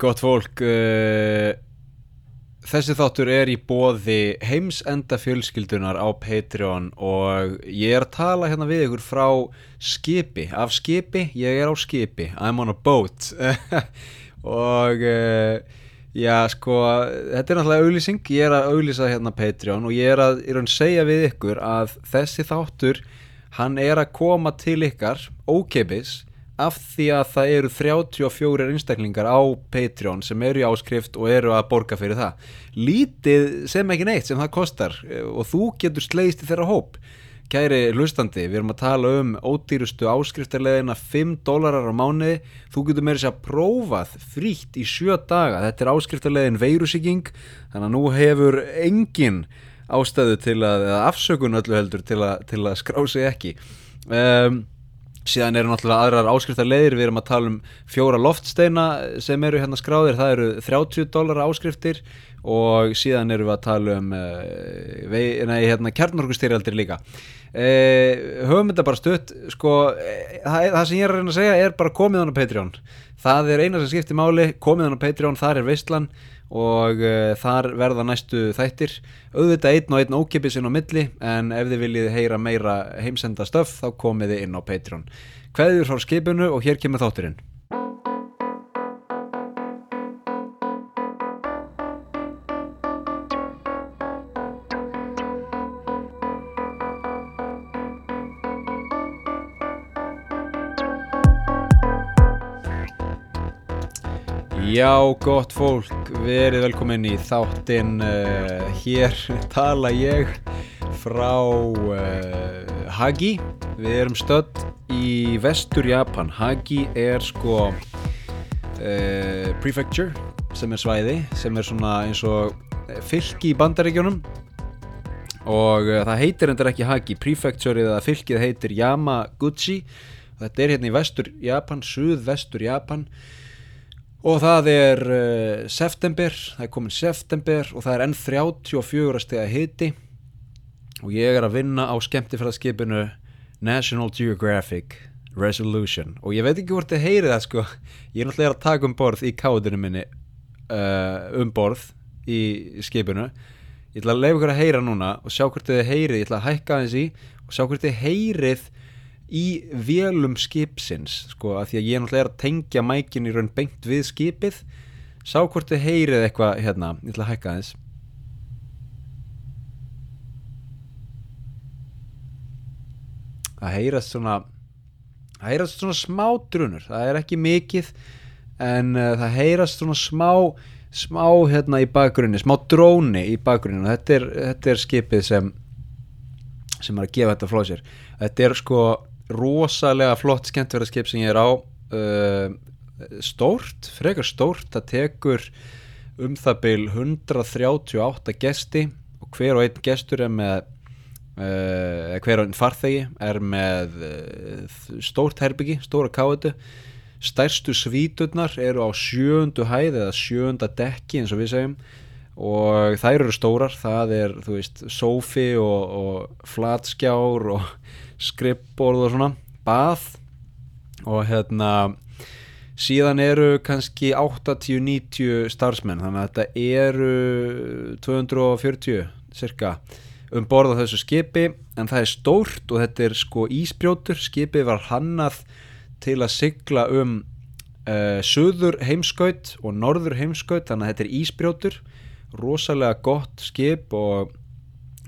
Gott fólk uh, Þessi þáttur er í bóði heimsenda fjölskyldunar á Patreon og ég er að tala hérna við ykkur frá skipi, af skipi, ég er á skipi I'm on a boat. Og uh, já sko þetta er náttúrulega auglýsing, ég er að auglýsa hérna Patreon og ég er að, er að segja við ykkur að þessi þáttur hann er að koma til ykkar ókeipis af því að það eru 34 einstaklingar á Patreon sem eru í áskrift og eru að borga fyrir það. Lítið sem ekki neitt sem það kostar og þú getur sleist í þeirra hóp. Kæri hlustandi, við erum að tala um ódýrustu áskriftarleðina 5 dólarar á mánuði, þú getur með þess að prófað frítt í 7 daga. Þetta er áskriftarleðin veirusíking þannig að nú hefur engin ástæðu til að, eða afsökun öllu heldur til að, til að skrá sig ekki. Um síðan eru náttúrulega aðrar áskriftar leiðir við erum að tala um fjóra loftsteina sem eru hérna skráðir, það eru 30 dólar áskriftir og síðan eru við að tala um uh, hérna, kjarnorkustýrjaldir líka. Uh, höfum þetta bara stutt sko, uh, það, það sem ég er að reyna að segja er bara komið hann á Patreon. Það er eina sem skiptir máli, komið hann á Patreon þar er veistlan og uh, þar verða næstu þættir. Auðvitað einn og einn ókipis inn á milli en ef þið viljið heyra meira heimsenda stöf þá komið þið inn á Patreon. Hveður frá skipinu og hér kemur þátturinn Já, gott fólk, verið velkomin í þáttinn uh, Hér tala ég frá uh, Hagi. Við erum stödd í vestur Japan. Hagi er sko uh, prefecture sem er svæði sem er svona eins og fylki í bandaríkjónum og það heitir endur ekki Hagi prefecture eða fylkið heitir Yamaguchi. Þetta er hérna í vestur Japan, suð-vestur Japan og það er uh, september, það er komin september og það er enn 34 steg að hiti. Og ég er að vinna á skemmtifræðskipinu National Geographic Resolution. Og ég veit ekki hvort þið heyrið það sko. Ég er náttúrulega að taka um borð í káðinu minni uh, um borð í skipinu. Ég ætla að leiða ykkur að heyra núna og sjá hvort þið heyrið, ég ætla að hækka aðeins í og sjá hvort þið heyrið í vélum skipsins sko að því að ég náttúrulega er að tengja mækin í raun beint við skipið. Sá hvort þið heyrið eitthvað hérna ég ætla að hækka aðeins. Það heyrast svona það heyrast svona smá drunur það er ekki mikið en uh, það heyrast svona smá smá hérna í bakgrunni smá dróni í bakgrunni. Þetta er, þetta er skipið sem sem er að gefa þetta flóð sér. Þetta er sko rosalega flott skemmtverðarskip sem ég er á. Uh, stórt, frekar stórt það tekur um það byl 138 gesti og hver og einn gestur er með uh, hver og einn farþegi er með uh, stórt herbyggi, stóra káetu. Stærstu svíturnar eru á sjöndu hæð eða sjönda dekki eins og við segjum. Og þær eru stórar, það er þú veist, sófi og, og flatskjár og skrippborð og svona bað. Og hérna síðan eru kannski 80-90 starfsmenn þannig að þetta eru 240 cirka um borð á þessu skipi en það er stórt og þetta er sko ísbrjótur. Skipið var hannað til að sigla um uh, söður heimskaut og norður heimskaut þannig að þetta er ísbrjótur. Rosalega gott skip og,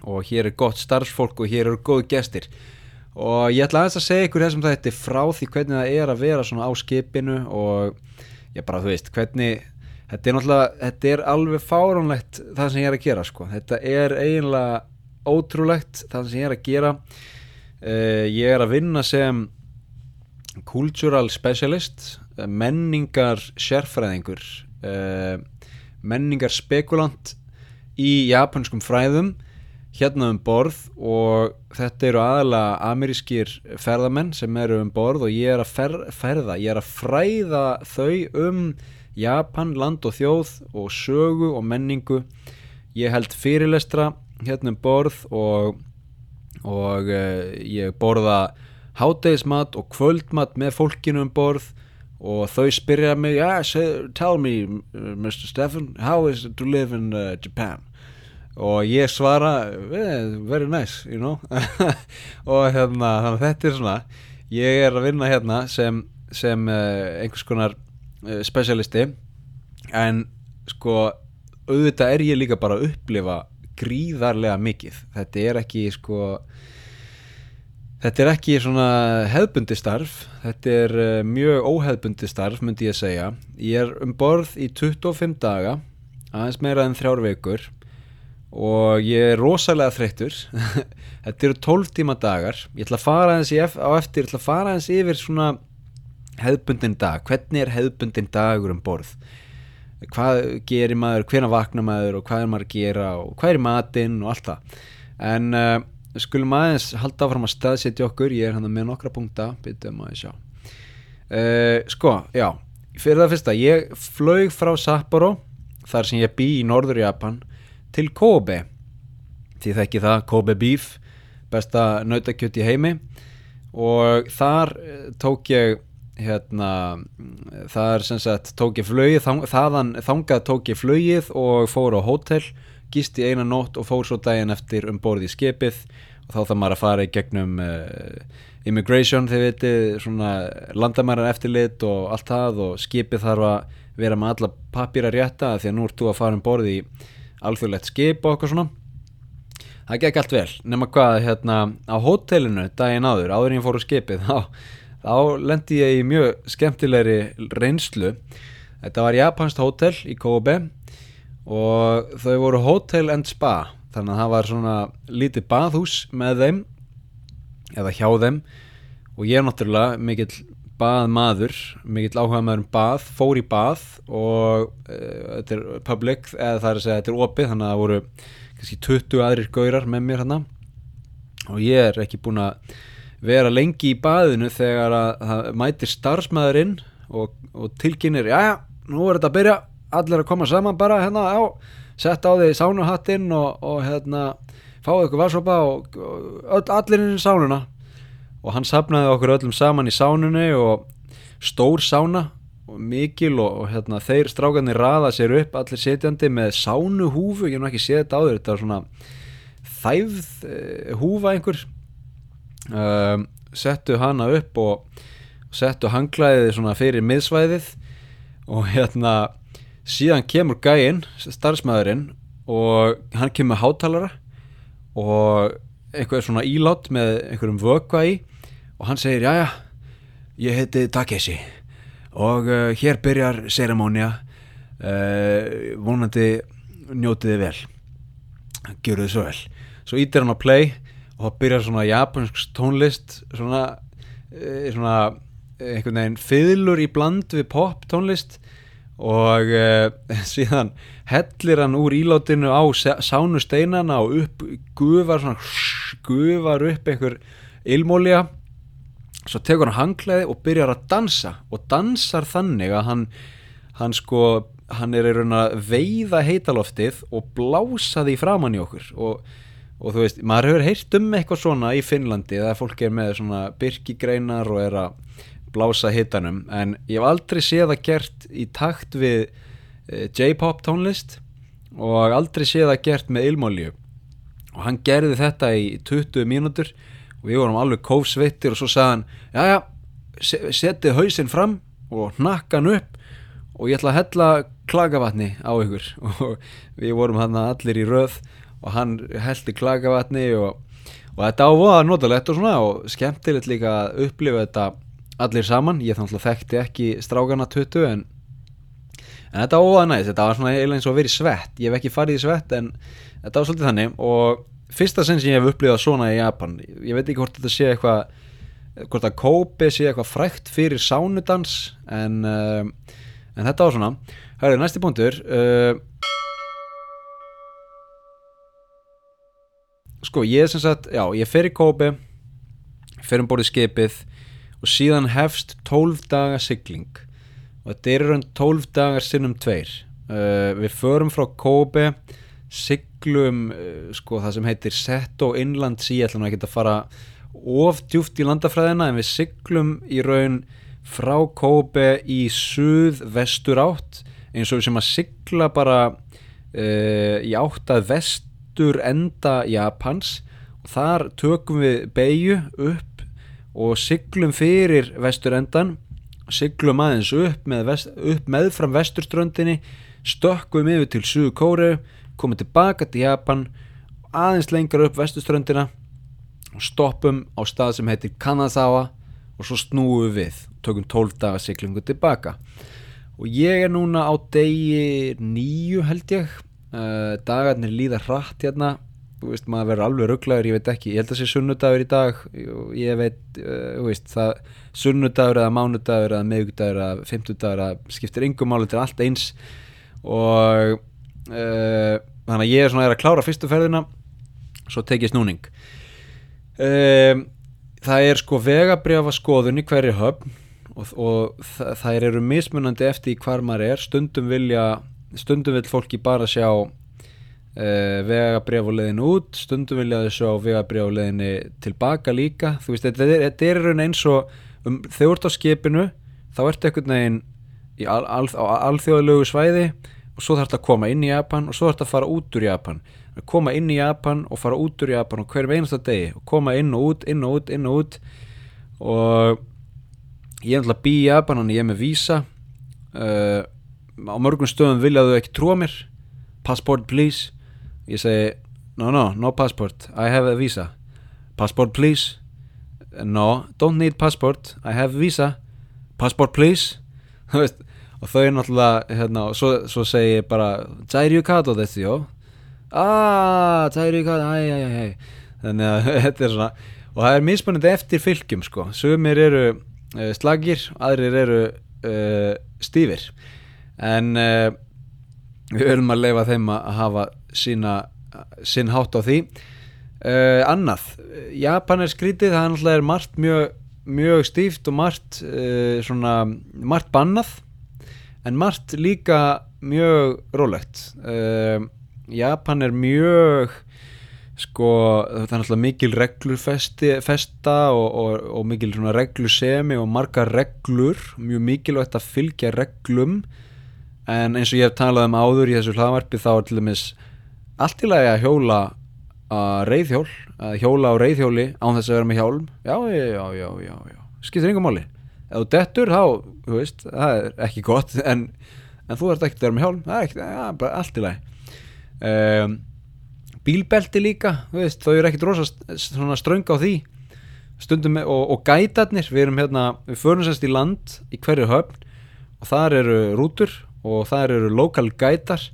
og hér er gott starfsfólk og hér eru góð gestir og ég ætla aðeins að segja ykkur þessum þetta frá því hvernig það er að vera svona á skipinu og ég bara þú veist hvernig þetta er náttúrulega, þetta er alveg fáránlegt það sem ég er að gera sko. Þetta er eiginlega ótrúlegt það sem ég er að gera. Uh, ég er að vinna sem cultural specialist menningar sérfræðingur uh, menningar spekulant í japanskum fræðum hérna um borð og þetta eru aðalega amerískir ferðamenn sem eru um borð og ég er að fer, ferða, ég er að fræða þau um Japan, land og þjóð og sögu og menningu ég held fyrirlestra hérna um borð og, og uh, ég borða hátegismat og kvöldmat með fólkinu um borð og þau spyrja mig yeah, say, tell me Mr. Stefan how is it to live in uh, Japan og ég svara eh, very nice you know. Og hérna þannig að þetta er svona ég er að vinna hérna sem, sem uh, einhvers konar uh, specialisti. En sko auðvitað er ég líka bara að upplifa gríðarlega mikið. Þetta er ekki sko þetta er ekki svona hefbundi starf. Þetta er uh, mjög óhefbundi starf myndi ég segja. Ég er um borð í 25 daga aðeins meira en þrjár vekur og ég er rosalega þreyttur. Þetta eru 12 tíma dagar. Ég ætla að fara aðeins ef, á eftir ég ætla að fara aðeins yfir svona hefbundin dag. Hvernig er hefbundin dagur um borð? Hvað gerir maður, hvena vakna maður? Og hvað er maður að gera? Og hvað er matinn? Og allt það. En uh, skulum aðeins halda áfram að staðsetja okkur. Ég er hann með nokkra punkta. Byrjuðum að sjá. Uh, sko, já, fyrir það fyrsta ég flög frá Sapporo þar sem ég bý í norður Japan til Kobe. Því þekki það, Kobe Beef besta nautakjöt í heimi. Og þar uh, tók ég hérna þar sem sagt tók ég flögið þang, þaðan þangað tók ég flögið og fór á hótel gist í eina nótt og fór svo daginn eftir um borð í skipið. Og þá þarf maður að fara í gegnum uh, immigration þið veitir svona landamæran eftirlit og allt það. Og skipið þarf að vera með alla papýra rétta því að nú ert þú að fara um borð í alþjóðlegt skip og eitthvað svona. Það gekk allt vel nema hvað hérna á hótelinu daginn áður áður en ég fór á skipið þá, þá lendi ég í mjög skemmtilegri reynslu. Þetta var japansk hótel í Kobe og þau voru hotel and spa þannig að það var svona lítið baðhús með þeim eða hjá þeim. Og ég er náttúrulega mikill baðmaður mikill áhuga maður um bað fór í bað og uh, þetta er public, eða það er að segja þetta er opið þannig að það voru kannski 20 aðrir gaurar með mér hérna. Og ég er ekki búin að vera lengi í baðinu þegar að það mætir starfsmæðurinn og, og tilkynir, já já, nú er þetta að byrja allir að koma saman bara hérna á sett á því sánuhattinn og, og hérna fáið ykkur varsopa og, og öll, allir inn í sánuna og hann sapnaði okkur öllum saman í sánunni og stór sána og mikil og, og hérna þeir strákarnir raða sér upp allir setjandi með sánuhúfu. Ég hef ekki séð þetta áður þetta var svona þæfð uh, húfa einhver. Um, settu hana upp og settu hanglaðið svona fyrir miðsvæðið. Og hérna síðan kemur gæinn, starfsmæðurinn og hann kemur hátalara og eitthvað svona ílátt með einhverjum vökva í og hann segir, já já ég heiti Takeshi og uh, hér byrjar seremónia uh, vonandi njótiði vel. Gjöru þið svo vel. Svo ítir hann á play og það byrjar svona japansk tónlist svona, uh, svona einhvern veginn fiðlur í bland við pop tónlist. Og síðan hellir hann úr ílátinu á sánu steinana og upp gufar svona gufar upp einhver ilmólja svo tekur hann hangleði og byrjar að dansa og dansar þannig að hann hann sko hann er í raun að veiða heitaloftið og blása því framann í okkur. Og, og þú veist, maður hefur heyrt um eitthvað svona í Finnlandi þegar fólk er með svona byrkigreinar og er að blása hitanum. En ég hef aldrei séð það gert í takt við uh, J-pop tónlist og aldrei séð það gert með ilmólju og hann gerði þetta í 20 mínútur og við vorum alveg kófsvittir og svo sagði hann já já, setið hausinn fram og hnakka hann upp og ég ætla að hella klagavatni á ykkur. Og við vorum hann allir í röð og hann heldi klagavatni og, og þetta ávoða notalegt og svona og skemmtilegt líka að upplifa þetta allir saman, ég þannig að þekkti ekki strákana 20 en, en þetta var óða næst, þetta var svona eiginlega eins og að vera í svett. Ég hef ekki farið í svett en þetta var svolítið þannig. Og fyrsta sinn sem ég hef upplifað svona í Japan ég veit ekki hvort þetta sé eitthvað hvort að Kobe sé eitthvað frækt fyrir sánudans en, uh, en þetta var svona. Hörru, næsti punktur uh, sko ég sem sagt já, ég fer í Kobe fer um borðið skipið og síðan hefst 12 daga sigling. Og þetta er raun 12 dagar sinnum tveir. Uh, við förum frá Kobe siglum uh, sko það sem heitir Seto Inland Sea ætlum við ekki að fara of djúft í landafræðina en við siglum í raun frá Kobe í suð-vestur átt eins og sem að sigla bara uh, í átt að vestur enda Japans. Og þar tökum við beigju upp og siglum fyrir vestur endan siglum aðeins upp, með vest, upp meðfram vesturströndinni stökkum yfir til Suðu Kóru komum tilbaka til Japan aðeins lengur upp vesturströndina og stoppum á stað sem heitir Kanazawa og svo snúum við við tökum 12 daga siglingu tilbaka. Og ég er núna á degi nýju held ég. Uh, dagarnir líða hratt hérna. Veist maður verður alveg rugglaður, ég veit ekki ég held að það sé sunnudagur í dag. Ég veit, uh, veist það sunnudagur eða mánudagur eða meðugdagur eða fymtudagur eða skiptir yngum máli til allt eins. Og uh, þannig að ég er svona að klára fyrstu ferðina svo tek ég snúning. Um, það er sko vegabrjáfa skoðun í hverju höfn og, og það eru mismunandi eftir hvar maður er. Stundum vilja stundum vil fólki bara sjá uh, vegabrjáfulegin út stundum vilja þau sjá vegabrjáfuleginni tilbaka líka. Þú veist þetta er, þetta er eins og um, þú ert á skipinu þá ertu ekkert neginn al, al, á alþjóðalögu svæði og svo þarf þetta að koma inn í Japan og svo þarf þetta að fara út úr Japan. Að koma inn í Japan og fara út úr Japan og hverjum einasta degi og koma inn og út, inn og út, inn og út. Og ég er náttúrulega bí í Japan og ég er með vísa. Uh, á mörgum stöðum viljaðu ekki trúa mér. Passport please. Ég segi no no, no passport. I have a visa. Passport please. No, don't need passport. I have visa. Passport please og þau náttúrulega hérna, og svo, svo segi ég bara Jairu Kato þessi, jó aaa, Jairu Kato, æj, æj, æj þannig að þetta er svona og það er mismunandi eftir fylgjum sko. Sumir eru uh, slagir aðrir eru uh, stífir. En uh, við höfum að leifa þeim að hafa sína, sinn hátt á því. Annað, Japan er skrítið það er náttúrulega margt mjög, mjög stíft og margt svona, margt bannað en margt líka mjög rólegt. Japan er mjög sko það er náttúrulega mikil reglufesta og, og, og mikil reglusemi og marga reglur mjög mikilvægt að fylgja reglum. En eins og ég hef talað um áður í þessu hlaðvarpi þá er til dæmis allt í lagi að hjóla að reyðhjól, að hjóla á reyðhjóli án þess að vera með hjálm. Já, já, já, já, já. skiptir yngum máli ef þú dettur þá, þú veist það er ekki gott, en, en þú ert ekki að vera með hjálm, það er ekki, ja, bara allt í lagi. Um, bílbelti líka, þú veist, þau eru ekkit rosa ströng á því. Stundum, og, og gætarnir, við erum hérna við förum sérst í land í hverju höfn og þar eru rútur og það eru lokal gætar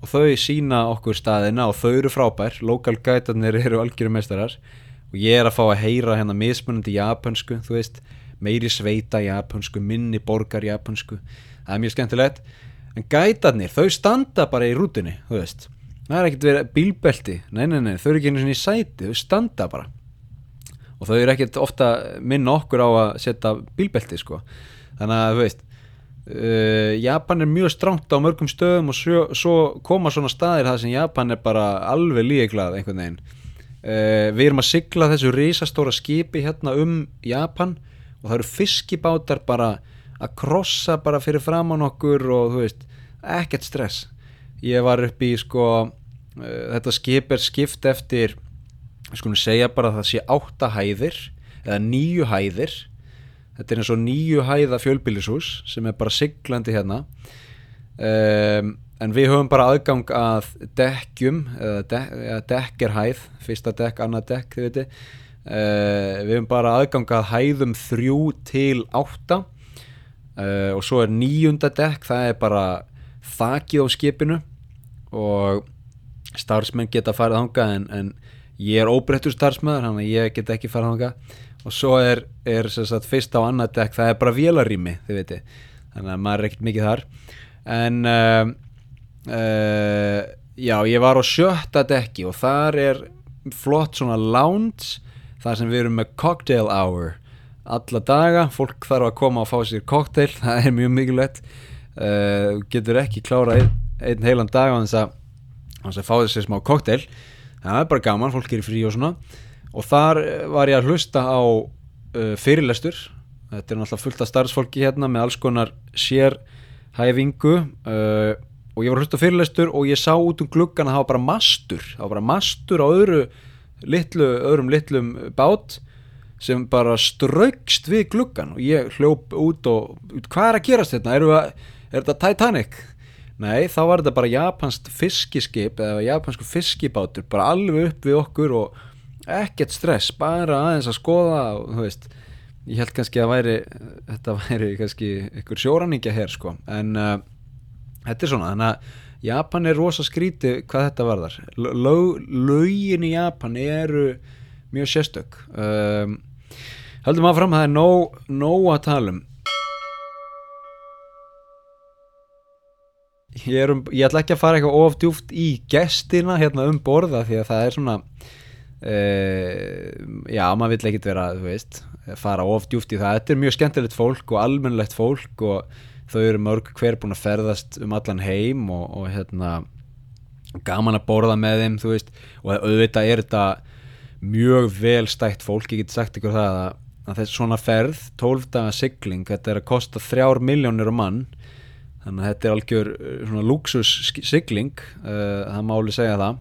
og þau sína okkur staðina og þau eru frábær, lokal gætarnir eru algjörum meistarar og ég er að fá að heyra hérna mismunandi japansku þú veist, meiri sveita japansku minni borgar japansku það er mjög skemmtilegt. En gætarnir, þau standa bara í rútunni þú veist, það er ekkert verið bílbelti. Nei, nei, nei, þau eru ekki einu svona í sæti þau standa bara. Og þau eru ekkert ofta minna okkur á að setja bílbelti sko. Þannig að, þú veist Uh, Japan er mjög stránt á mörgum stöðum og svo, svo koma svona staðir það sem Japan er bara alveg líeglað einhvern veginn. Uh, við erum að sigla þessu risastóra skipi hérna um Japan og það eru fiskibátar bara að krossa bara fyrir framann okkur og þú veist, ekkert stress. Ég var upp í sko uh, þetta skip er skipt eftir skulum segja bara að það sé átta hæðir eða nýju hæðir. Þetta er eins og nýju hæða fjölbílishús sem er bara siglandi hérna. Um, en við höfum bara aðgang að dekkjum eða dek, dekkerhæð fyrsta dekk, annað dekk þið viti uh, við höfum bara aðgang að hæðum þrjú til átta. Uh, og svo er nýjunda dekk það er bara þakið á skipinu. Og starfsmenn geta farið ánga en, en ég er óbreyttur starfsmæður þannig að ég get ekki farið ánga og svo er, er sagt, fyrst á annað dekk það er bara vélarými þannig að maður er ekkert mikið þar. En uh, já ég var á sjötta dekki og þar er flott svona lounge þar sem við erum með cocktail hour alla daga, fólk þarf að koma og fá sér cocktail, það er mjög mikilvægt. Uh, getur ekki klára einn, einn heilan dag á þess að, að fá sér smá cocktail. Það er bara gaman, fólk er frí og svona. Og þar var ég að hlusta á uh, fyrirlestur. Þetta er náttúrulega fullt af starfsfólki hérna með alls konar sérhæfingu uh, og ég var hlusta fyrirlestur og ég sá út um gluggan að það var bara mastur. Það var bara mastur á öðru litlu, öðrum litlum bát sem bara straukst við gluggan og ég hljóp út og hvað er að gerast? Er, að, er þetta Titanic? Nei, þá var þetta bara japansk fiskiskip eða japansku fiskibátur bara alveg upp við okkur og ekkert stress, bara aðeins að skoða og þú veist, ég held kannski að væri, þetta væri kannski ykkur sjóraningja hér sko, en uh, þetta er svona, þannig að Japan er rosa skríti hvað þetta varðar. Lögin í Japan eru mjög sérstök. Um, Haldum að fram, það er nóg, nóg að tala um. Ég, um ég ætla ekki að fara eitthvað ofdjúft í gestina hérna um borða því að það er svona uh, já, maður vill ekkit vera þú veist, fara ofdjúft í það. Þetta er mjög skemmtilegt fólk og almennlegt fólk og þau eru mörg hver búin að ferðast um allan heim og, og hérna gaman að borða með þeim veist, og auðvitað er þetta mjög vel stætt fólk, ég get sagt ykkur það að að þessi svona ferð, 12 daga sigling þetta er að kosta 3 miljónir á mann þannig að þetta er algjör uh, svona luxus sigling uh, það máli segja það.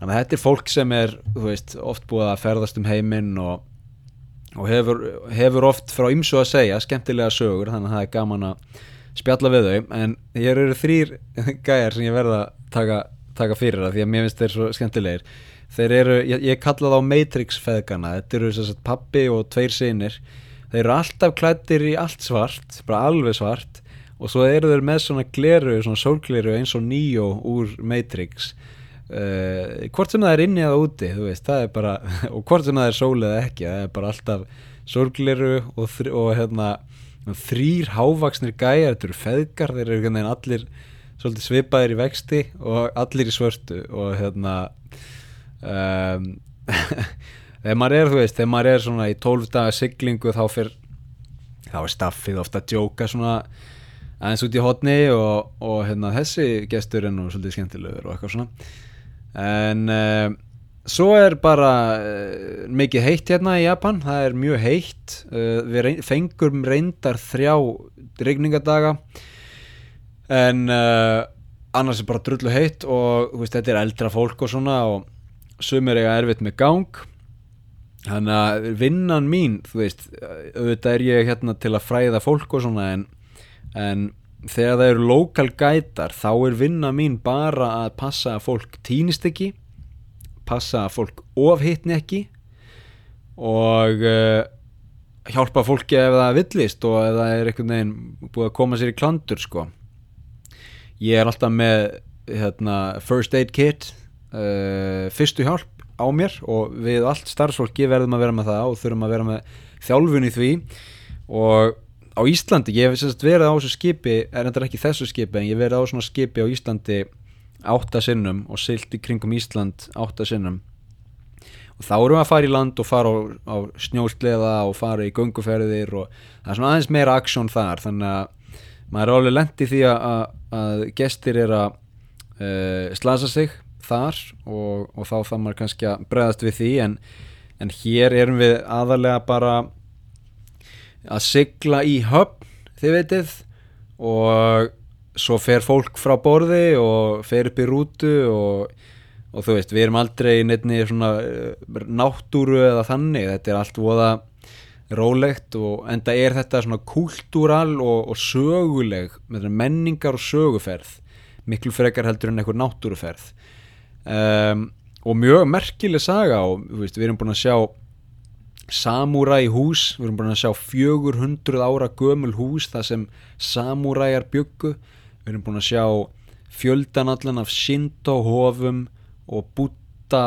Þannig að þetta er fólk sem er veist, oft búið að ferðast um heiminn og, og hefur, hefur oft frá ymsu að segja, skemmtilega sögur þannig að það er gaman að spjalla við þau en hér eru þrýr gæjar sem ég verða að taka, taka fyrir það því að mér finnst þeir svo skemmtilegir. Þeir eru, ég, ég kalla þá Matrix feðgana, þetta eru þess að pappi og tveir sinir, þeir eru alltaf klættir í allt svart, bara alveg svart og svo eru þeir með svona gleru, svona sólgleru eins og Neo úr Matrix. Uh, hvort sem það er inni eða úti, veist, það bara og hvort sem það er sól eða ekki, það er bara alltaf sólgleru og, og hérna, þrýr hávaksnir gæjar, þetta eru feðgar, þeir eru allir svipaðir í vexti og allir í svörtu og hérna um, þegar maður er þú veist, þegar maður er svona í 12 daga siglingu þá fyrr þá er staffið ofta að djóka svona aðeins út í hodni og, og hérna þessi gestur er nú svolítið skemmtilegur og eitthvað svona. En um, svo er bara uh, mikið heitt hérna í Japan. Það er mjög heitt. Uh, við reyn, fengum reyndar þrjá regningadaga en uh, annars er bara drullu heitt og veist, þetta er eldra fólk og svona og sumir eiga erfitt með gang. Þannig að vinnan mín þú veist, auðvitað er ég hérna til að fræða fólk og svona en, en þegar það eru lokal gætar þá er vinna mín bara að passa að fólk týnist ekki passa að fólk ofhittni ekki og uh, hjálpa fólki ef það villist og ef það er einhvern veginn búið að koma sér í klandur sko. Ég er alltaf með hérna, first aid kit uh, fyrstu hjálp á mér og við allt starfsfólki verðum að vera með það og þurfum að vera með þjálfun í því. Og á Íslandi, ég hef verið á þessu skipi er þetta ekki þessu skipi en ég hef verið á svona skipi á Íslandi áttasinnum og silt í kringum Ísland áttasinnum og þá erum við að fara í land og fara á, á snjósleða og fara í gunguferðir og það er svona aðeins meira aksjón þar. Þannig að maður er alveg lendið því að, að gestir er að uh, slasa sig þar og, og þá þá maður kannski að bregðast við því. En, en hér erum við aðalega bara að sigla í höfn þið veitir og svo fer fólk frá borði og fer upp í rútu og, og þú veist við erum aldrei nefni svona eh, náttúru eða þannig. Þetta er allt voða rólegt og enda er þetta svona kultúral og, og söguleg menningar og söguferð. Miklu frekar heldur en einhver náttúruferð. Um, og mjög merkileg saga og veist, við erum búin að sjá samúræ hús. Við erum búin að sjá 400 ára gömul hús það sem samúræjar byggu við erum búin að sjá fjöldan allan af Shinto hofum og búta,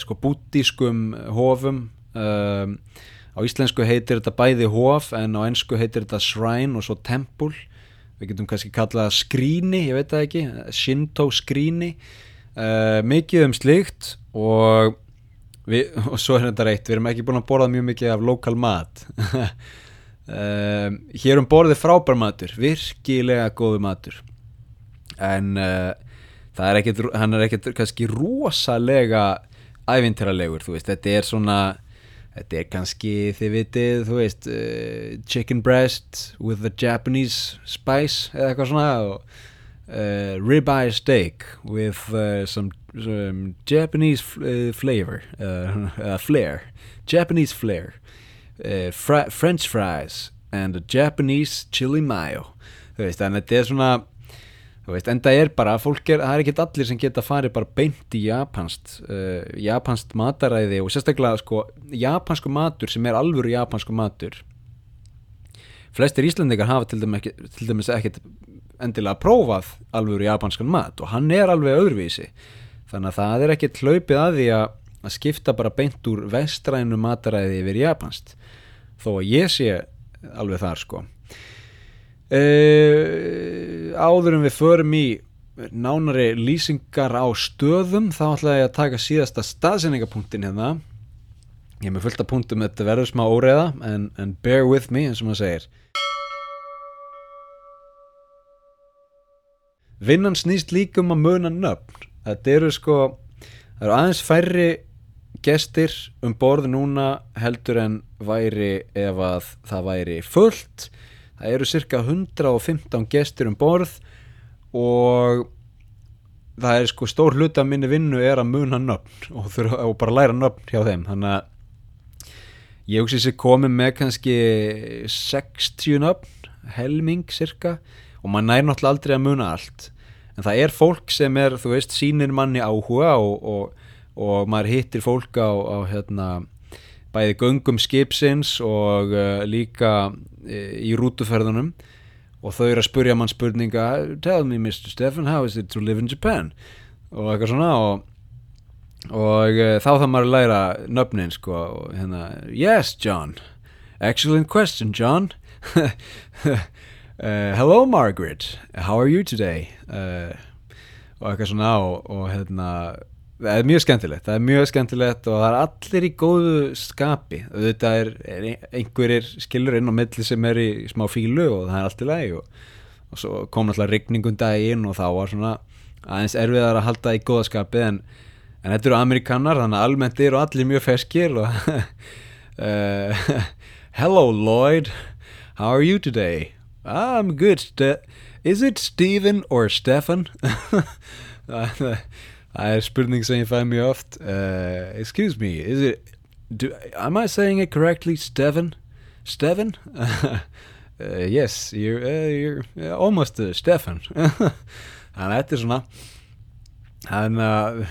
sko, bútískum hofum. Um, á íslensku heitir þetta bæði hof en á ennsku heitir þetta shrine og svo tempul við getum kannski kallað skríni, ég veit það ekki Shinto skríni. Uh, mikið um slikt og, við, og svo er þetta reitt við erum ekki búin að borða mjög mikið af lokal mat. Uh, hér um borðið frábær matur virkilega góðu matur en uh, það er ekkert hann er ekkert kannski rosalega ævintýralegur, þú veist, þetta er svona þetta er kannski þið vitið, þú veist uh, chicken breast with the Japanese spice eða eitthvað svona og uh, ribeye steak with uh, some, some Japanese uh, flavor uh, flair Japanese flair fri French fries and a Japanese chili mayo. Þú veist, þannig að þetta er svona veist, enda er bara, fólk er, það er ekkert allir sem geta farið bara beint í japanst uh, japanst mataræði og sérstaklega sko, japansku matur sem er alvöru japansku matur. Flestir Íslandingar hafa til dæmis, ekki, til dæmis ekkert endilega prófað alvöru japanskan mat og hann er alveg öðruvísi. Þannig að það er ekkert hlaupið að því að, að skipta bara beint úr vestrænu mataræði yfir japanst þó að ég sé alveg þar sko Uh, áður en við förum í nánari lýsingar á stöðum þá ætla ég að taka síðasta staðsendingapunktin hérna. Ég er með fullt af punktum þetta verður smá óreiða en, en bear with me eins og maður segir. Vinnan snýst líka um að muna nöfn. Þetta eru sko það eru aðeins færri gestir um borð núna heldur en væri ef að það væri fullt það eru cirka 115 gestir um borð og það er sko stór hluta af minni vinnu er að muna nöfn og, þurfa, og bara læra nöfn hjá þeim. Þannig að ég hugsi sér komið með kannski 60 nöfn helming cirka og maður næri náttúrulega aldrei að muna allt. En það er fólk sem er, þú veist, sínir manni áhuga og, og, og maður hittir fólk á, á hérna bæði göngum skipsins og uh, líka uh, í rútuferðunum og þau eru að spurja mann spurninga Tell me Mr. Stefan, how is it to live in Japan? og eitthvað svona og, og uh, þá þarf maður að læra nöfnin sko og hérna, Yes John, excellent question John Hello Margaret, how are you today? og eitthvað svona og, og hérna það er mjög skemmtilegt, það er mjög skemmtilegt og það er allir í góðu skapi þetta er, er einhverjir skilur inn á milli sem er í smá fílu og það er allt í lagi og, og svo kom alltaf rigningum daginn og þá var svona aðeins erfiðar að halda í góða skapi en, en þetta eru amerikanar þannig að almennt eru allir mjög feskir og uh, Hello Lloyd How are you today? I'm good Is it Stephen or Stefan? það Það er spurning sem ég fæ mjög oft. Uh, Excuse me, it do, Am I saying it correctly, Stefan? Stefan? uh, yes, you're, uh, you're almost Stefan. Þannig að þetta er svona Þannig að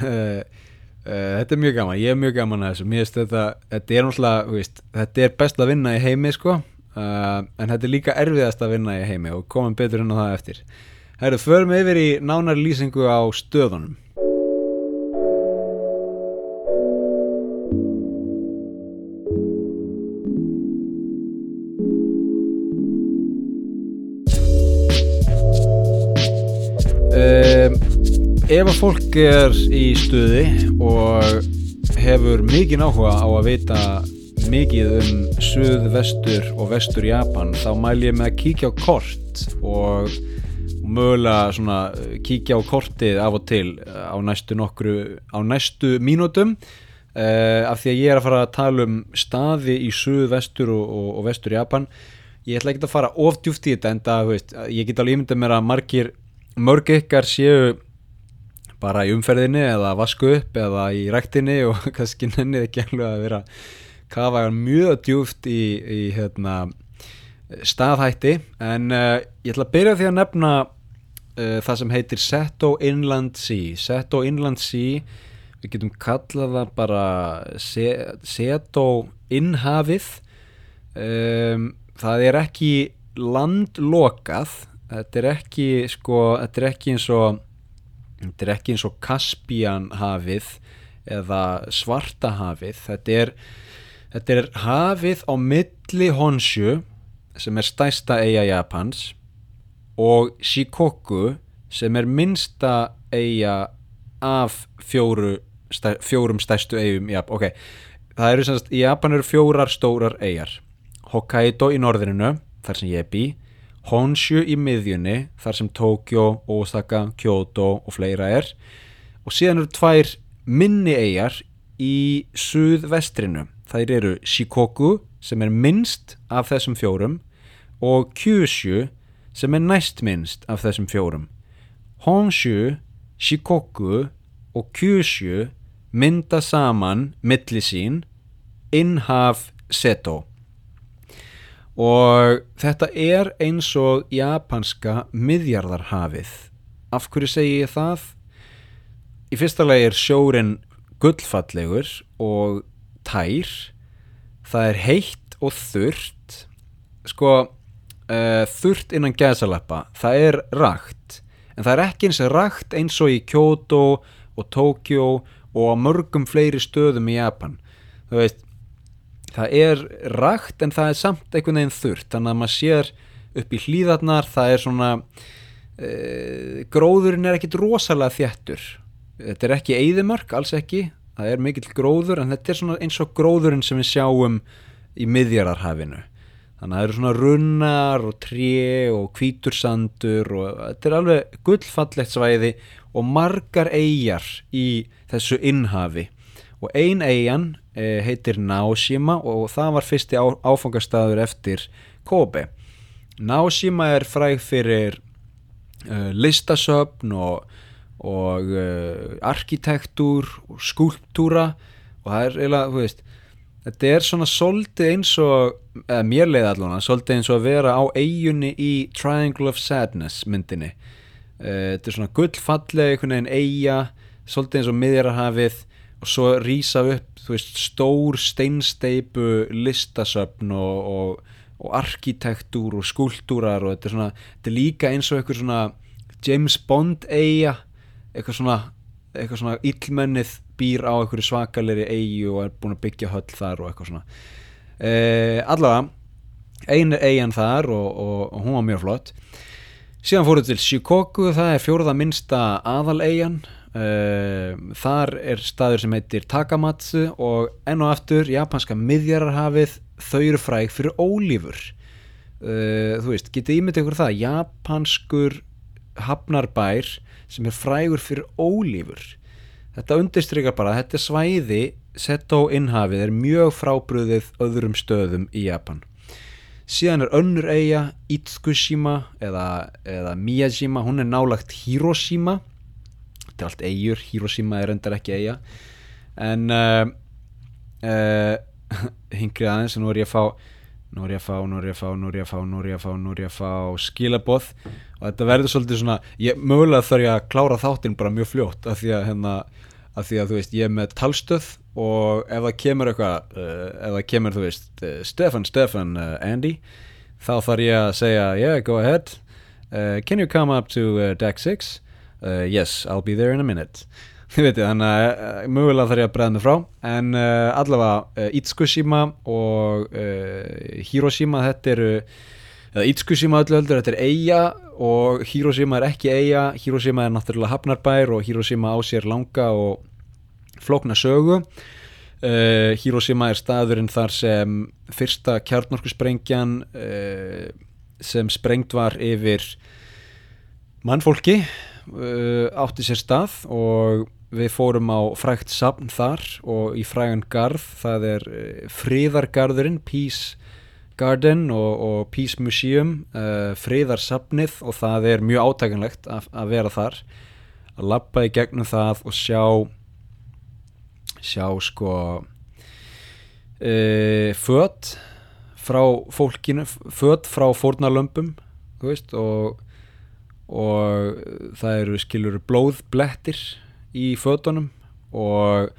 Þetta er mjög gaman, ég er mjög gaman að þessu. Mér finnst þetta, þetta er náttúrulega veist, Þetta er best að vinna í heimi sko. En þetta er líka erfiðast að vinna í heimi Og komum betur inn á það eftir. Herru, förum yfir í nánar lýsingu á stöðunum ef að fólk er í stuði og hefur mikið áhuga á að vita mikið um suð, vestur og vestur Japan þá mæl ég með að kíkja á kort og mögulega svona kíkja á kortið af og til á næstu nokkru á næstu mínútum. Uh, af því að ég er að fara að tala um staði í suð, vestur og, og, og vestur Japan. Ég ætla ekki að fara ofdjúft í þetta en það, veist, ég get alveg ímyndað mér að margir mörg ykkar séu bara í umferðinni eða vasku upp eða í ræktinni og kannski nennið ekki alveg að vera kafa mjög djúft í, í hérna, staðhætti. En uh, ég ætla að byrja því að nefna uh, það sem heitir Seto Inland Sea. Seto Inland Sea við getum kallað það bara se, Seto Innhafið. Um, það er ekki landlokað. Þetta er ekki sko, þetta er ekki eins og þetta er ekki eins og Kaspían hafið eða Svarta hafið þetta er, þetta er hafið á milli Honshu sem er stæsta eiga Japans og Shikoku sem er minsta eiga af fjóru, stæ, fjórum stæstu eigum Japan. ok, það eru semst í Japan eru fjórar stórar eigar Hokkaido í norðrinu þar sem ég bý Honshu í miðjunni þar sem Tokyo, Osaka, Kyoto og fleira er. Og síðan eru tvær minni eigar í suðvestrinu. Þær eru Shikoku sem er minnst af þessum fjórum og Kyushu sem er næst minnst af þessum fjórum. Honshu, Shikoku og Kyushu mynda saman milli sín innhaf Seto og þetta er eins og japanska miðjarðarhafið. Af hverju segi ég það? Í fyrsta lagi er sjórin gullfallegur og tær. Það er heitt og þurrt. Sko uh, þurrt innan gæsalappa það er rakt. En það er ekki eins rakt eins og í Kyoto og Tokyo og á mörgum fleiri stöðum í Japan. Þú veist það er rakt en það er samt einhvern veginn þurrt. Þannig að maður sér upp í hlýðarnar það er svona uh, gróðurinn er ekkit rosalega þjættur þetta er ekki eigðimörk, alls ekki. Það er mikill gróður en þetta er svona eins og gróðurinn sem við sjáum í miðjararhafinu þannig að það eru svona runnar og tré og kvítursandur og þetta er alveg gullfallegt svæði og margar eigjar í þessu innhafi og ein eigjan eh, heitir Naoshima og það var fyrsti á, áfangastæður eftir Kobe. Naoshima er fræg fyrir uh, listasöfn og, og uh, arkitektúr og skúlptúra. Og það er eiginlega, þú veist þetta er svona svolítið eins og eða mér leiði allavega, svolítið eins og að vera á eigunni í Triangle of Sadness myndinni. Þetta er svona gullfallega einhvern veginn eiga svolítið eins og miðjararhafið og svo rýsa upp veist, stór steinsteipu listasöfn og, og, og arkitektúr og skúltúrar og þetta er, svona, þetta er líka eins og eitthvað svona James Bond eiga eitthvað svona, eitthvað svona illmennið býr á eitthvað svakalegri eigi og er búin að byggja höll þar og eitthvað svona. E, allavega einu eigin þar og, og hún var mjög flott. Síðan fóruð til Shikoku það er fjóruða minnsta aðal eigin Uh, þar er staður sem heitir Takamatsu og enn og aftur japanska miðjararhafið þau eru fræg fyrir ólífur. Uh, þú veist, getið ímyndið ykkur það japanskur hafnarbær sem er frægur fyrir ólífur. Þetta undirstrykar bara þetta svæði Seto innhafið er mjög frábröðið öðrum stöðum í Japan. Síðan er önnur eiga Itsukushima eða, eða Miyajima, hún er nálagt Hiroshima þetta er allt eigur, Hiroshima er endar ekki eiga en uh, uh, hingrið aðeins nú er ég að fá nú er ég að fá, nú er ég að fá, nú er ég að fá nú er ég að fá, nú er ég að fá skilaboð. Og þetta verður svolítið svona ég, mögulega þarf ég að klára þáttinn bara mjög fljótt af því að hérna af því að þú veist, ég er með talstöð og ef það kemur eitthvað uh, ef það kemur, þú veist, uh, Stefan, Stefan uh, Andy, þá þarf ég að segja yeah, go ahead. Uh, can you come up to deck 6 uh, yes, I'll be there in a minute. Þannig að uh, mögulega þarf ég að bregða mig frá. En uh, allavega uh, Itsukushima og Hiroshima þetta eru Itsukushima öllu öldur, þetta er eiga og Hiroshima er ekki eiga Hiroshima er náttúrulega hafnarbær og Hiroshima á sér langa og flókna sögu. Hiroshima er staðurinn þar sem fyrsta kjarnorkusprengjan sem sprengt var yfir mannfólki uh, átti sér stað og við fórum á frækt sapn þar og í frægan garð. Það er uh, friðargarðurinn Peace Garden og, og Peace Museum uh, friðarsapnið og það er mjög átækanlegt að, að vera þar. Að lappa í gegnum það og sjá sjá sko uh, fött frá fólkinu fött frá fórnalömpum og og það eru skilur blóðblettir í fötunum. Og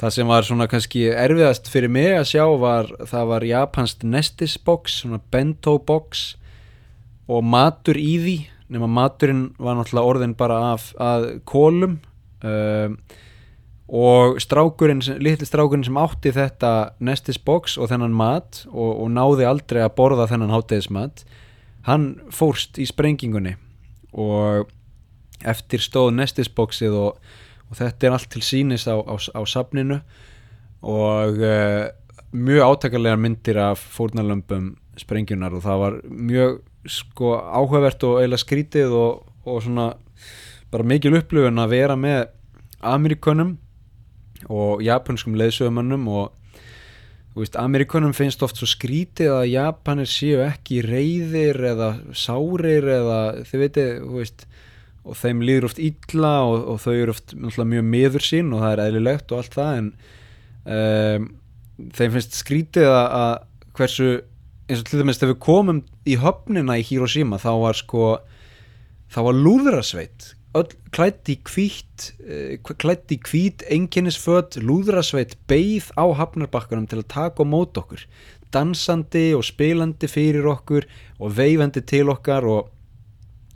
það sem var svona kannski erfiðast fyrir mig að sjá var það var japansk nestis box svona bento box og matur í því. Nema maturinn var náttúrulega orðin bara af að kólum um, og strákurinn, litli strákurinn sem átti þetta nestis box og þennan mat og, og náði aldrei að borða þennan háttegismat hann fórst í sprengingunni og eftir stóð nestisbóksið og, og þetta er allt til sínis á, á, á safninu og uh, mjög átakalega myndir af fórnalömpum sprengjunar og það var mjög sko áhugavert og eiginlega skrítið og, og svona bara mikil upplöfun að vera með Amerikunum og japanskum leðsögumannum og veist, Amerikunum finnst oft svo skrítið að Japanir séu ekki reyðir eða sárir eða þið veitir, og þeim líður oft illa og, og þau eru oft mjög miður sín og það er eðlilegt og allt það en um, þeim finnst skrítið að, að hversu eins og til dæmis þegar við komum í höfnina í Hiroshima þá var sko þá var lúðrasveit klætt í hvít uh, klætt í hvít enginnisfödd lúðrasveit beigð á hafnarbakkanum til að taka og móta okkur. Dansandi og spilandi fyrir okkur og veifandi til okkar og,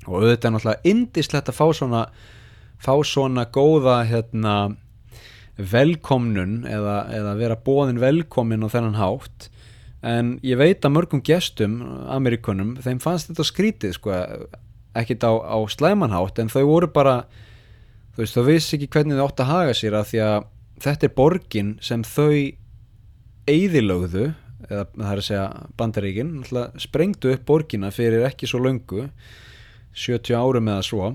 og auðvitað er náttúrulega indislegt að fá svona fá svona góða hérna velkomnun eða, eða vera bóðin velkomin á þennan hátt. En ég veit að mörgum gestum amerikunum, þeim fannst þetta skrítið sko ekkit á, á slæmanhátt en þau voru bara þú veist, þau vissi ekki hvernig þau átt að haga sér að því að þetta er borgin sem þau eigðilögðu eða það er að segja bandaríkin sprengdu upp borgina fyrir ekki svo löngu 70 árum eða svo.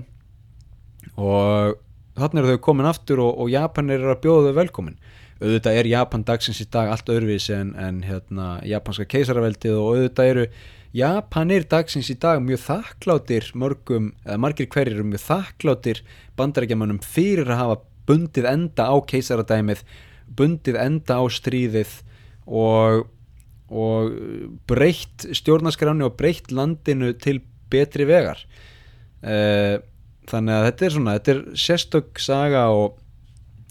Og þannig er þau komin aftur og, og Japan er að bjóða þau velkomin auðvitað er Japan dagsins í dag allt öðruvísi en, en hérna, japanska keisaraveldið og auðvitað eru Japanir dagsins í dag mjög þakkláttir mörgum, eða margir hverjir eru mjög þakkláttir bandarækjamanum fyrir að hafa bundið enda á keisaradæmið, bundið enda á stríðið og, og breytt stjórnaskráni og breytt landinu til betri vegar. Uh, þannig að þetta er svona, þetta er sérstök saga og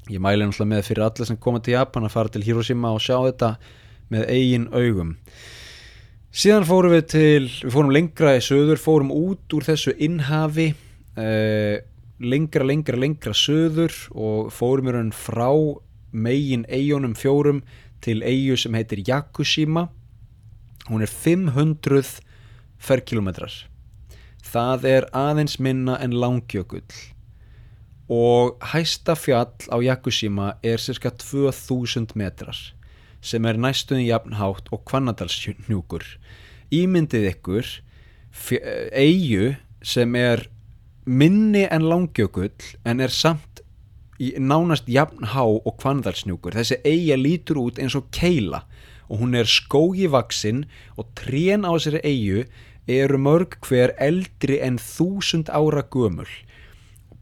ég mæli náttúrulega með fyrir alla sem koma til Japan að fara til Hiroshima og sjá þetta með eigin augum. Síðan fórum við til við fórum lengra í söður, fórum út úr þessu innhafi uh, lengra, lengra, lengra söður og fórum í raun frá megin eigunum fjórum til eigu sem heitir Yakushima. Hún er 500 ferkilometrar það er aðeins minna en langjökull og hæsta fjall á Yakushima er cirka 2000 metrar sem er næstuðin jafnhátt og kvannadalsnjúkur ímyndið ykkur eigu sem er minni en langjökull en er samt nánast jafnhá og kvannadalsnjúkur þessi eiga lítur út eins og keila og hún er skógi vaksinn og trén á þessari eigu eru mörg hver eldri en þúsund ára gömul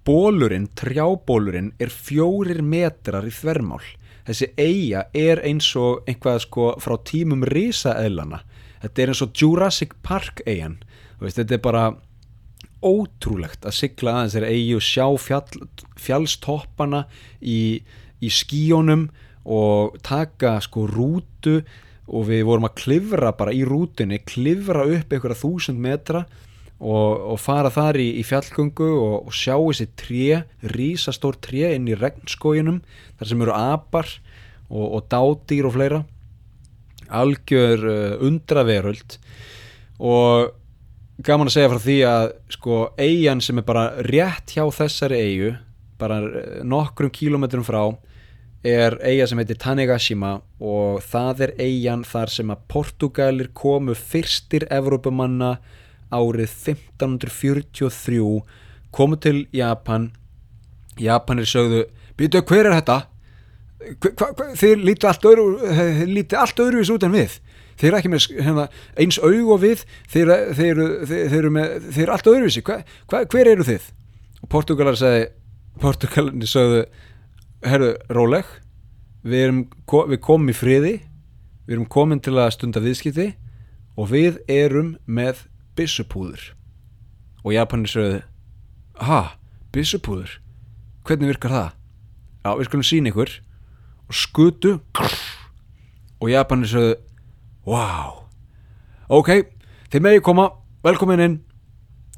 bólurinn, trjábólurinn er fjórir metrar í þvermál. Þessi eiga er eins og einhvað sko frá tímum risaeðlana þetta er eins og Jurassic Park eigan þetta er bara ótrúlegt að sigla aðeins þeirra eigi og sjá fjall, fjallstoppana í, í skíjónum og taka sko rútu. Og við vorum að klifra bara í rútunni klifra upp einhverja þúsund metra og, og fara þar í, í fjallgöngu og, og sjá þessi tré rísastór tré inn í regnskóginum þar sem eru apar og, og dádýr og fleira. Algjör uh, undraveröld. Og gaman að segja frá því að sko eigin sem er bara rétt hjá þessari eigu bara uh, nokkrum kílometrum frá er eiga sem heitir Tanegashima og það er eigin þar sem að Portugalir komu fyrstir Evrópumanna árið 1543 komu til Japan. Japanir sögðu býtu hver er þetta? Hva, hva, þeir líti allt öðru líti allt öðruvís út en við. Þeir eru ekki með hérna, eins aug og við þeir, þeir, þeir, með þeir eru allt öðruvísi, hva, hver eru þið? Og Portugalar segi Portugalarnir sögðu herru, róleg við, erum, við komum í friði við erum komin til að stunda viðskipti og við erum með bissupúður og Japanir sögðu ha, bissupúður hvernig virkar það? já, við skulum sína ykkur. Og skutu og Japanir sögðu wow ok, þið megi koma, velkomin inn.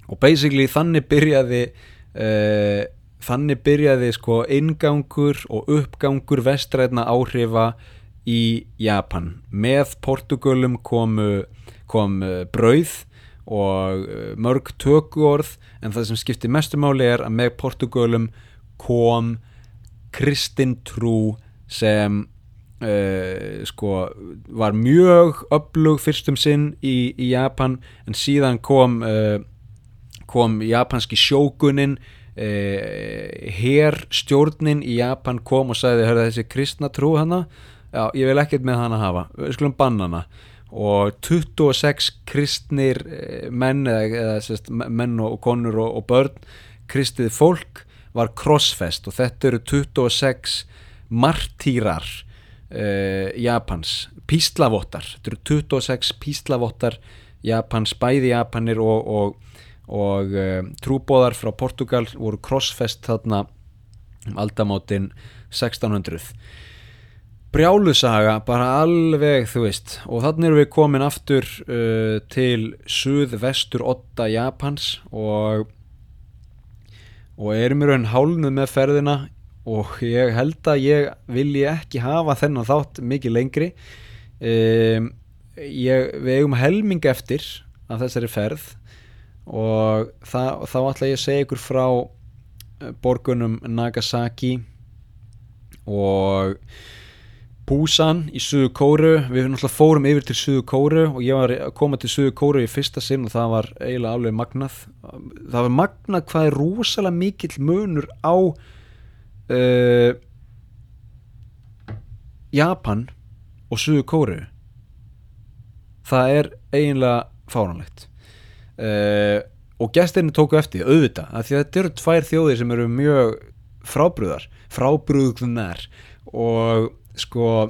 Og basically þannig byrjaði uh, þannig byrjaði sko ingangur og uppgangur vestræðna áhrifa í Japan. Með Portugalum komu kom uh, brauð og uh, mörg tökuorð en það sem skipti mestumáli er að með Portugalum kom kristin trú sem uh, sko var mjög öflug fyrstum sinn í, í Japan en síðan kom uh, kom japanski sjókunin uh, herr stjórnin í Japan kom og sagði hörðu þessi kristna trú hana? Já, ég vil ekkert með hana hafa. Við skulum banna hana og 26 kristnir eh, menn eða, eða menn og konur og, og börn kristið fólk var crossfest og þetta eru 26 martýrar uh, Japans píslavottar, þetta eru 26 píslavottar Japans, bæði Japanir og, og, og uh, trúbóðar frá Portugal voru crossfest þarna um aldamátin 1600 brjálusaga, bara alveg þú veist, og þannig erum við komin aftur uh, til suð-vestur 8 Japans og og erum í raun hálnuð með ferðina og ég held að ég vilji ekki hafa þennan þátt mikið lengri. Um, ég, við eigum helming eftir af þessari ferð og það, þá ætla ég að segja ykkur frá eh, borgunum Nagasaki og Busan í Suðu Kóru við náttúrulega fórum yfir til Suðu Kóru og ég var að koma til Suðu Kóru í fyrsta sinn og það var eiginlega alveg magnað. Það var magnað hvað er rosalega mikill munur á uh, Japan og Suðu Kóru það er eiginlega fáránlegt. Uh, og gestirni tóku eftir auðvitað, af því að þetta eru tvær þjóðir sem eru mjög frábrúðar frábrúðunar og sko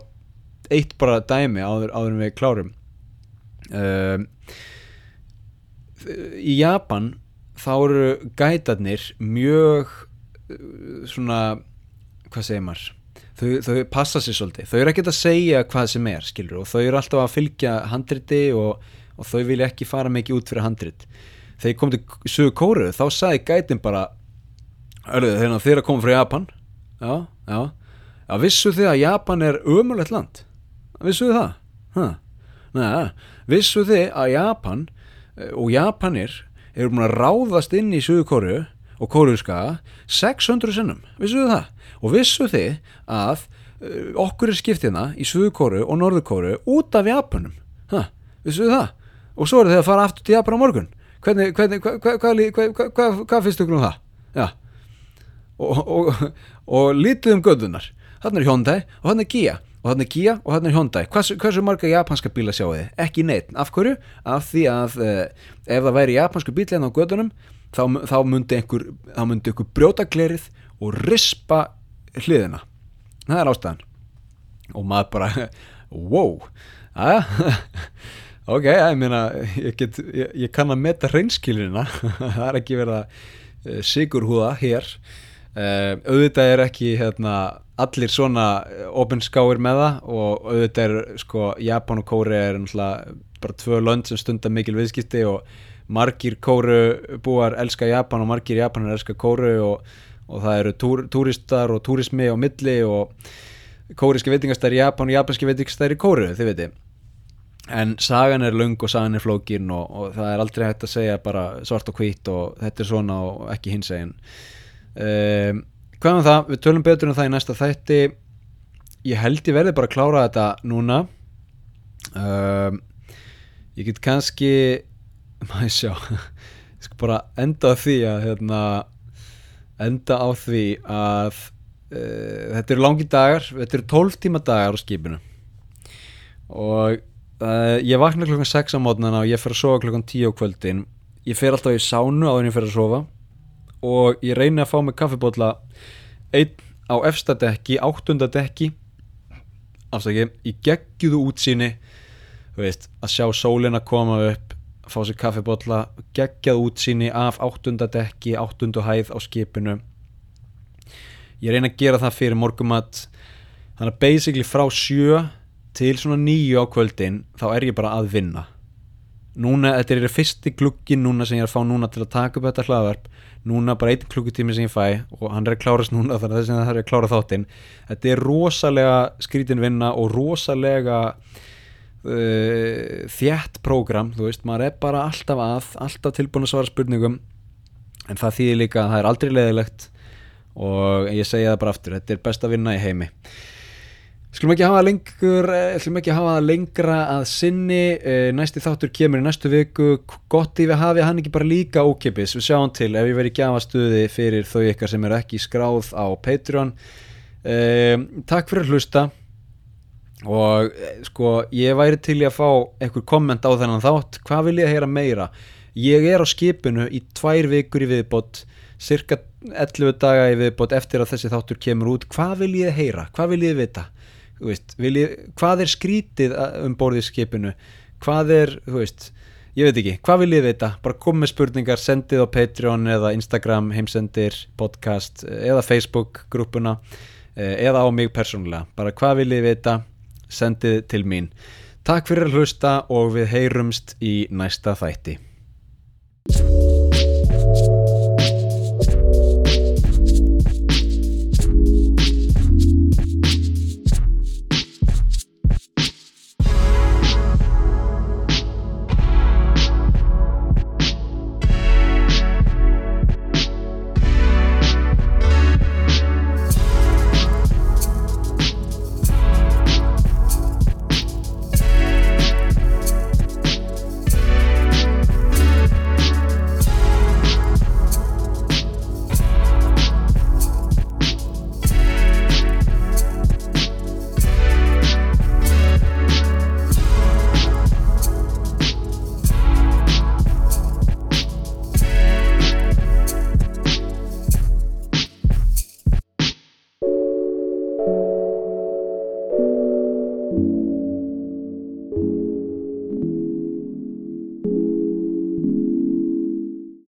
eitt bara dæmi áður, áður en við klárum. Uh, í Japan þá eru gætarnir mjög uh, svona hvað segir maður? Þau, þau passa sér svolítið, þau eru ekki að segja hvað sem er skilur og þau eru alltaf að fylgja handriti og, og þau vilja ekki fara mikið út fyrir handrit. Þegar ég kom til Suðu Kóru þá sagði gætin bara þegar þeir að koma frá Japan. Já, já að vissu þið að Japan er ömulegt land? Vissu þið það. Nei, vissu þið að Japan eh, og Japanir eru búin að ráðast inn í Suðukóru og Kóruðskaga 600 sinnum, vissu þið það? Og vissu þið að uh, okkur er skiptina í Suðukóru og Norðukóru út af Japanum? Huh. vissu þið það? Og svo eru þið að fara aftur til Japan á morgun? Hvernig, hvernig, hvað hva, hva, hva, finnst ykkur um það? Já. Og, og, og, og lítið um gödunar hann er Hyundai og hann er Kia. Og hann er Kia og hann er Hyundai. Hversu, hversu marga japanska bíla sjáu þið? ekki neitt, af hverju? af því að uh, ef það væri japansku bíl hérna á gödunum þá, þá myndi einhver, einhver brjóta glerið og rispa hliðina. Það er ástæðan. Og maður bara, wow. Aðja ok, ég meina ég, get, ég, ég kann að meta reynskilina það er ekki verið að uh, sigurhúða hér uh, auðvitað er ekki hérna allir svona opinskáir með það og auðvitað er sko Japan og Kóri er bara tvö lönd sem stundar mikil viðskipti og margir Kóru búar elska Japan og margir Japanar elska Kóru og, og það eru túr, túristar og túrismi á milli og kóriski veitingastæri Japan og japanski veitingastæri Kóru þið veitir en sagan er lung og sagan er flókin og, og það er aldrei hægt að segja bara svart og hvít og þetta er svona og ekki hins eginn með um það, við tölum betur um það í næsta þætti. Ég held ég verði bara að klára þetta núna. Um, ég get kannski maður sjá ég skal bara enda á því að hérna, enda á því að uh, þetta eru langi dagar þetta eru 12 tíma dagar á skipinu. Og uh, ég vakna klukkan 6 á mótnana og ég fer að sofa klukkan 10 á kvöldin. Ég fer alltaf í sánu á því að ég fer að sofa og ég reyni að fá mig kaffibotla einn á efstadekki, áttundadekki afsaki, í geggjúðu útsýni veist, að sjá sólina koma upp fá sér kaffibotla, geggjað útsýni af áttundadekki, áttunduhæð á skipinu. Ég reyna að gera það fyrir morgumat þannig að basically frá sjö til svona nýju á kvöldin þá er ég bara að vinna. Núna, þetta er fyrsti glukkin núna sem ég er að fá núna til að taka upp þetta hlaðvarp núna bara einn klukkutími sem ég fæ og hann er að klárast núna þannig að þess að það er að klára þáttinn. Þetta er rosalega skrítin vinna og rosalega uh, þjætt prógram, þú veist, maður er bara alltaf að, alltaf tilbúin að svara spurningum en það þýðir líka að það er aldrei leðilegt og ég segja það bara aftur, þetta er best að vinna í heimi Skulum ekki hafa lengur, eh, skulum ekki hafa lengra að sinni, eh, næsti þáttur kemur í næstu viku, gott við hafi hann ekki bara líka ókipis, við sjáum til ef ég verið gjafastuði fyrir þau ykkar sem er ekki skráð á Patreon. Eh, takk fyrir að hlusta, og sko ég væri til í að fá einhver komment á þennan þátt. Hvað vil ég heyra meira? Ég er á skipinu í tvær vikur í viðbót cirka 11 daga í viðbót eftir að þessi þáttur kemur út. Hvað vil ég heyra, hvað vil ég vita veist, vil ég, hvað er skrítið um borðið skipinu? Hvað er, þú veist ég veit ekki, hvað vil ég vita, bara kom með spurningar sendið á Patreon eða Instagram heimsendir, podcast eða Facebook grúpuna eh, eða á mig persónulega, bara hvað vil ég vita? Sendið til mín. Takk fyrir að hlusta og við heyrumst í næsta þætti